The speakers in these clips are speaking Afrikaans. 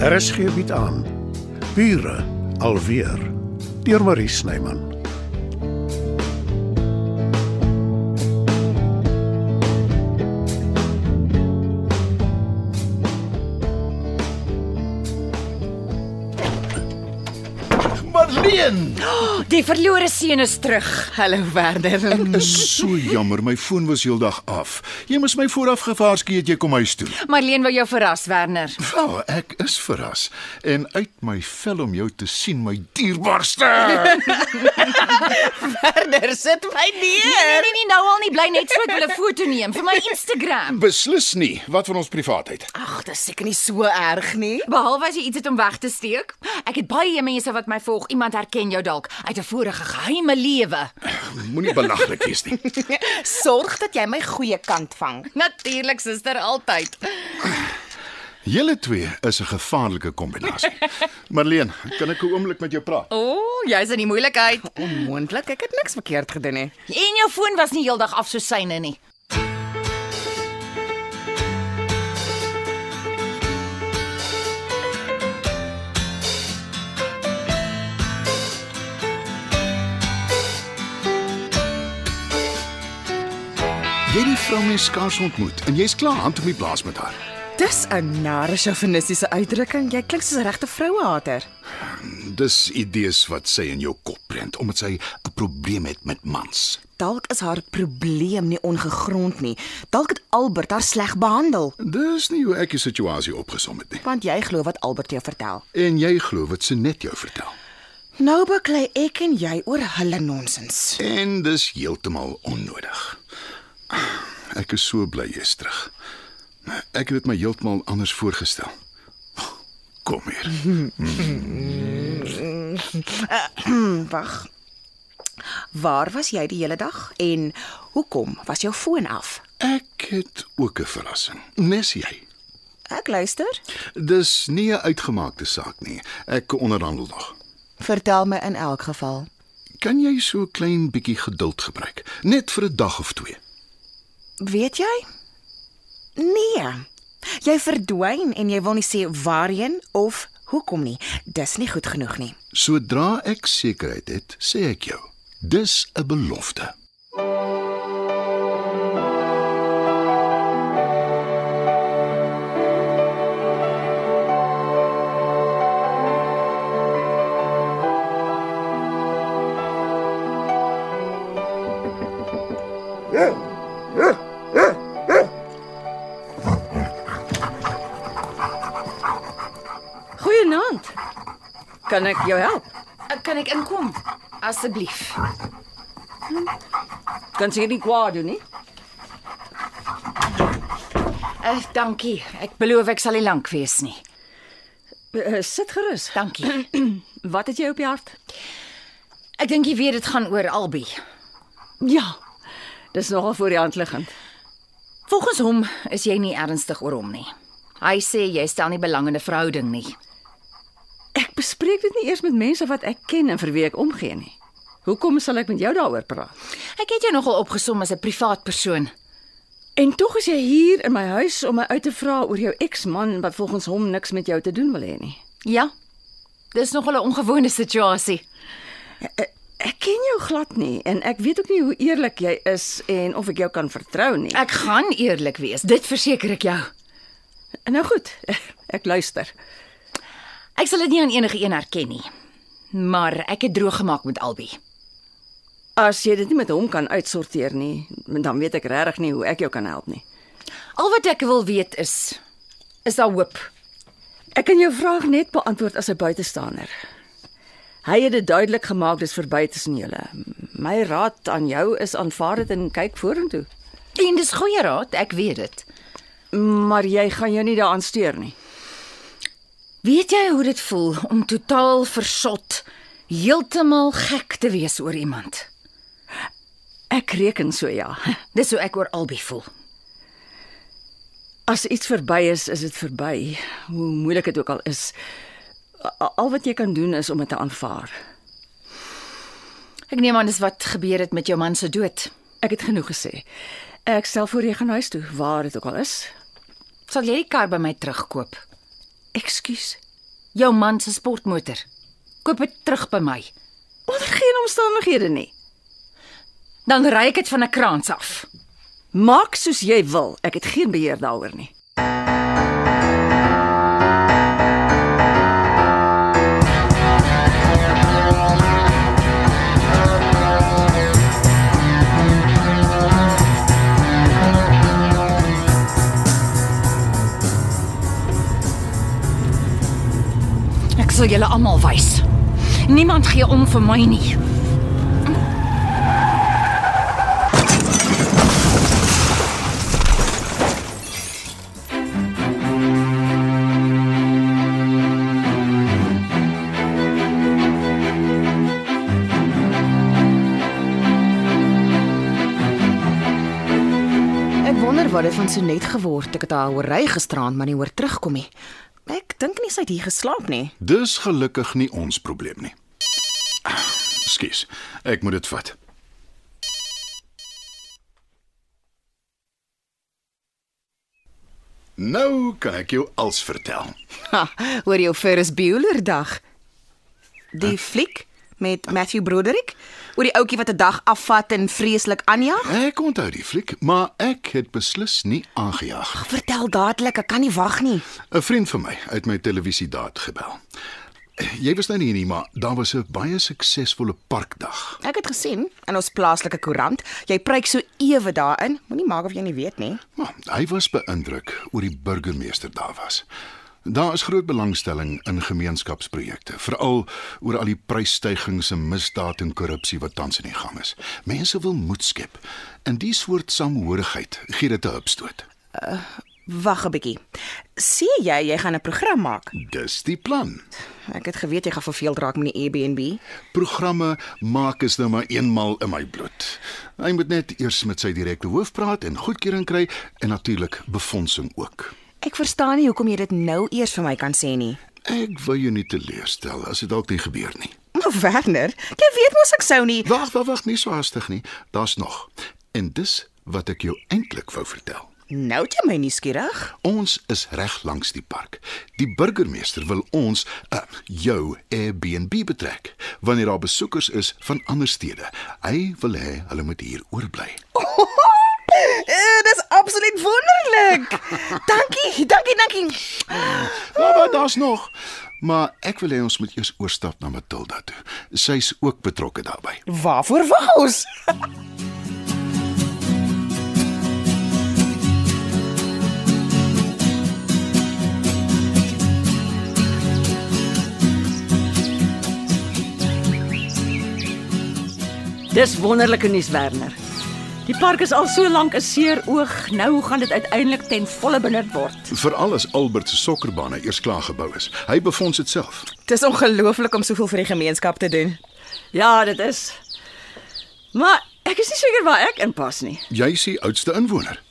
RSG bied aan Bure alweer deur Marie Snyman. Marleen, Die verlore seun is terug. Hallo Werner. is so jammer, my foon was heeldag af. Jy moes my vooraf gewaarsku het jy kom huis toe. Marleen wou jou verras, Werner. Wel, ek is verras en uit my vel om jou te sien, my dierbaarste. Werner, sit my neer. Nee, nee, nee, nou al nie bly net so ek wil 'n foto neem vir my Instagram. Beslis nie. Wat van ons privaatheid? Ag, dis seker nie so erg nie. Behalwe as jy iets het om weg te steek. Ek het baie mense wat my volg. Iemand herken jou dalk uit 'n vorige geheime lewe. Moenie belaglik wees nie. Sorg dat jy my goeie kant vang. Natuurlik, suster, altyd. Julle twee is 'n gevaarlike kombinasie. Marleen, kan ek 'n oomblik met jou praat? O, oh, jy's in die moeilikheid. Onmoontlik, ek het niks verkeerd gedoen nie. En jou foon was nie heeldag af so syne nie. Jy het die vrou mens skaars ontmoet en jy's klaar hand om die blaas met haar. Dis 'n nare sjofinistiese uitdrukking. Jy klink soos 'n regte vrouehater. Dis idees wat sy in jou kop prent omdat sy 'n probleem het met mans. Dalk is haar probleem nie ongegrond nie. Dalk het Albert haar sleg behandel, Dis nie hoe ek die situasie opgesom het nie. want jy glo wat Albert jou vertel. En jy glo wat sy net jou vertel. Nou baklei ek en jy oor hulle nonsens. En dis heeltemal onnodig. Ek is so bly jy's terug. Ek het dit my heeltemal anders voorgestel. Kom hier. Wag. Waar was jy die hele dag en hoekom was jou foon af? Ek het ook 'n verrassing. Nes jy. Ek luister. Dis nie 'n uitgemaakte saak nie. Ek onderhandel nog. Vertel my in elk geval. Kan jy so klein bietjie geduld gebruik? Net vir 'n dag of twee. Weet jy? Nee. Jy verdwyn en jy wil nie sê waarheen of hoekom nie. Dis nie goed genoeg nie. Sodra ek sekerheid het, sê ek jou. Dis 'n belofte. Goeienaand. Kan ek jou help? Kan ek inkom? Asseblief. Kan jy nie kwaad doen nie? Uh, dankie. Ek beloof ek sal nie lank wees nie. Uh, sit gerus. Dankie. Wat het jy op die hart? Ek dink jy weet dit gaan oor Albie. Ja. Dis nogal voor die hand liggend. Volgens hom is jy nie ernstig oor hom nie. Hy sê jy stel nie belang in 'n verhouding nie. Ek bespreek dit nie eers met mense wat ek ken en vir wie ek omgee nie. Hoekom sal ek met jou daaroor praat? Ek het jou nogal opgesom as 'n privaat persoon. En tog is jy hier in my huis om my uit te vra oor jou eksman wat volgens hom niks met jou te doen wil hê nie. Ja. Dis nogal 'n ongewone situasie. Ek ken jou glad nie en ek weet ook nie hoe eerlik jy is en of ek jou kan vertrou nie. Ek gaan eerlik wees, dit verseker ek jou. Nou goed, ek luister. Ek sal dit nie aan enige een herken nie. Maar ek het droog gemaak met Albie. As jy dit nie met hom kan uitsorteer nie, dan weet ek regtig nie hoe ek jou kan help nie. Al wat ek wil weet is is daar hoop? Ek kan jou vraag net beantwoord as 'n buitestander. Hy het dit duidelik gemaak dis verby tussen julle. My raad aan jou is aanvaar dit en kyk vorentoe. En dis goeie raad, ek weet dit. Maar jy gaan jou nie daaraan steur nie. Weet jy hoe dit voel om totaal versot, heeltemal gek te wees oor iemand? Ek reken so ja. Dis hoe ek oor Albie voel. As iets verby is, is dit verby. Hoe moeilik dit ook al is. Al wat jy kan doen is om dit te aanvaar. Ek neem aan dis wat gebeur het met jou man se dood. Ek het genoeg gesê. Ek stel voor jy gaan huis toe, waar dit ook al is. Sal jy die kar by my terugkoop? Ekskuus. Jou man se sportmotor. Koop dit terug by my. Onder geen omstandighede nie. Dan ry ek dit van 'n kraans af. Maak soos jy wil. Ek het geen beheer daaroor nie. Julle almal wys. Niemand gee om vir my nie. Ek wonder wat dit van Sonet geword. Ek het haar hoor ry gisterand, maar nie hoor terugkom nie. Dink nie sy het hier geslaap nie. Dis gelukkig nie ons probleem nie. Skus. Ek moet dit vat. Nou kan ek jou als vertel. Ha, hoor jou Ferris Bueller dag. Die fliek met Matthew Broderick oor die ouetjie wat 'n dag afvat en vreeslik aanjag. Ek onthou die fliek, maar ek het beslis nie aangejaag. Vertel dadelik, ek kan nie wag nie. 'n Vriend van my uit my televisiedaad gebel. Jy was nou nie hier nie, maar daar was 'n baie suksesvolle parkdag. Ek het gesien in ons plaaslike koerant, jy preek so ewe daarin. Moenie maak of jy nie weet nie. Maar hy was beïndruk oor die burgemeester daar was. Daar is groot belangstelling in gemeenskapsprojekte, veral oor al die prysstygings en misdaad en korrupsie wat tans in die gang is. Mense wil moed skep. En die soort samehorigheid gee dit 'n hupstoot. Wag 'n bietjie. Sê jy jy gaan 'n program maak? Dis die plan. Ek het geweet jy gaan verveeld raak met die Airbnb. Programme maak is nou maar eenmal in my bloed. Hy moet net eers met sy direkte hoof praat en goedkeuring kry en natuurlik befondsing ook. Ek verstaan nie hoekom jy dit nou eers vir my kan sê nie. Ek wil jou nie teleurstel as dit dalk nie gebeur nie. Maar Werner, jy weet mos ek sou nie. Wag, wag, wag, nie so haastig nie. Daar's nog. En dis wat ek jou eintlik wou vertel. Nou jy my nuuskierig. Ons is reg langs die park. Die burgemeester wil ons, uh, jou Airbnb betrek wanneer daar besoekers is van ander stede. Hy wil hê hulle moet hier oorbly dis absoluut wonderlik. dankie, dankie, dankie. Maar maar daar's nog. Maar ek wil hê ons moet eers oorstap na Matilda toe. Sy's ook betrokke daarbey. Waarvoor wag ons? Dis wonderlike nuus, Werner. Die park is al so lank 'n seer oog. Nou gaan dit uiteindelik ten volle benut word. Veral as Albert se sokkerbane eers klaar gebou is. Hy befonds dit self. Dis ongelooflik om soveel vir die gemeenskap te doen. Ja, dit is. Maar ek is nie seker waar ek inpas nie. Jy is die oudste inwoner.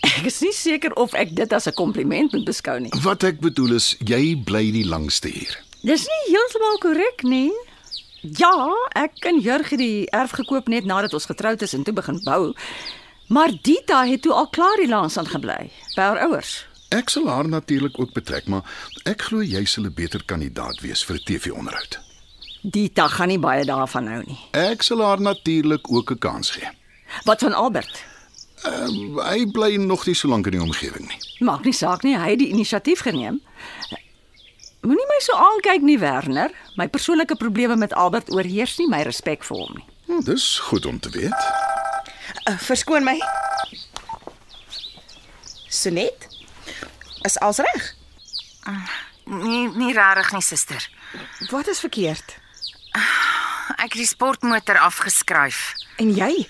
Ek is nie seker of ek dit as 'n kompliment moet beskou nie. Wat ek bedoel is jy bly die langste hier. Dis nie heeltemal korrek nie. Ja, ek en Jurg het die erf gekoop net nadat ons getroud is en toe begin bou. Maar Dita het toe al klaar die lansand gebly by haar ouers. Ek sal haar natuurlik ook betrek, maar ek glo jy sal 'n beter kandidaat wees vir 'n TV-onderhoud. Dita gaan nie baie daarvan hou nie. Ek sal haar natuurlik ook 'n kans gee. Wat van Albert? Uh, hy bly nog nie so lank in die omgewing nie. Maak nie saak nie, hy het die inisiatief geneem. Moenie my so aankyk nie, Werner. My persoonlike probleme met Albert oorheers nie my respek vir hom nie. Hm, dis goed om te weet. Uh, verskoon my. Sonet? Is alles reg? Nee, nie rarig nie, suster. Wat is verkeerd? Ek het die sportmotor afgeskryf. En jy?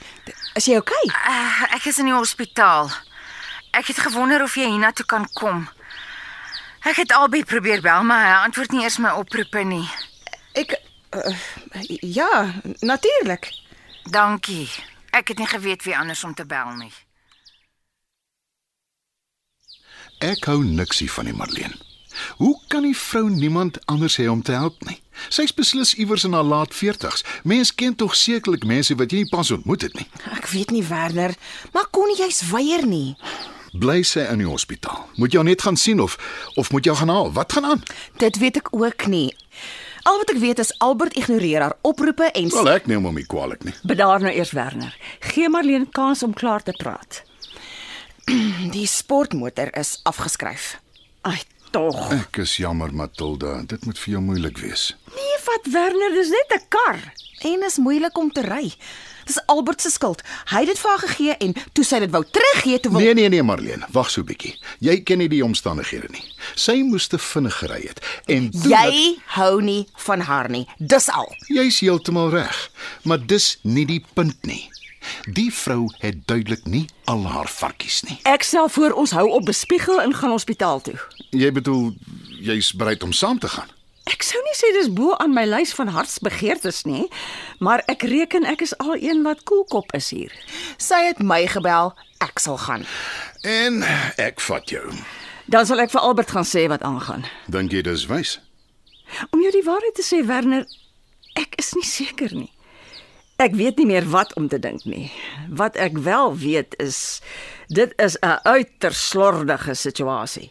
Is jy oukei? Okay? Uh, ek is in die hospitaal. Ek het gewonder of jy hiernatoe kan kom. Ek het albei probeer bel, maar hy antwoord nie eers my oproepe nie. Ek uh, ja, natuurlik. Dankie. Ek het nie geweet wie anders om te bel nie. Ek hou niksie van die Marleen. Hoe kan die vrou niemand anders hê om te help nie? Sy's beslis iewers in haar laat 40's. Mens ken tog sekerlik mense wat jy nie pas ontmoet het nie. Ek weet nie Werner, maar kon jy's weier nie. Bly sy in die hospitaal? Moet jou net gaan sien of of moet jou gaan haal? Wat gaan aan? Dit weet ek ook nie. Al wat ek weet is Albert ignoreer haar oproepe en Wel ek neem hom nie kwaliek nie. Bedaar nou eers Werner. Gee Marlene kans om klaar te praat. die sportmotor is afgeskryf. Ai, tog. Ek is jammer Matilda, dit moet vir jou moeilik wees. Nee, wat Werner, dis net 'n kar. En is moeilik om te ry. Dis Albert se skuld. Hy het dit vir haar gegee en toe sy dit wou teruggee toe wil Nee nee nee Marlene, wag so 'n bietjie. Jy ken nie die omstandighede nie. Sy moes te vinnig gery het en toe jy hou nie van haar nie. Dis al. Jy's heeltemal reg, maar dis nie die punt nie. Die vrou het duidelik nie al haar varkies nie. Ek stel voor ons hou op bespiegel en gaan hospitaal toe. Jy bedoel jy's bereid om saam te gaan? Ek sou nie sê dis bo aan my lys van hartsbegeertes nie, maar ek reken ek is al een wat koelkop is hier. Sy het my gebel. Ek sal gaan. En ek vat jou. Dan sal ek vir Albert gaan sê wat aangaan. Dink jy dis wys? Om jou die waarheid te sê, Werner, ek is nie seker nie. Ek weet nie meer wat om te dink nie. Wat ek wel weet is dit is 'n uiters slordige situasie.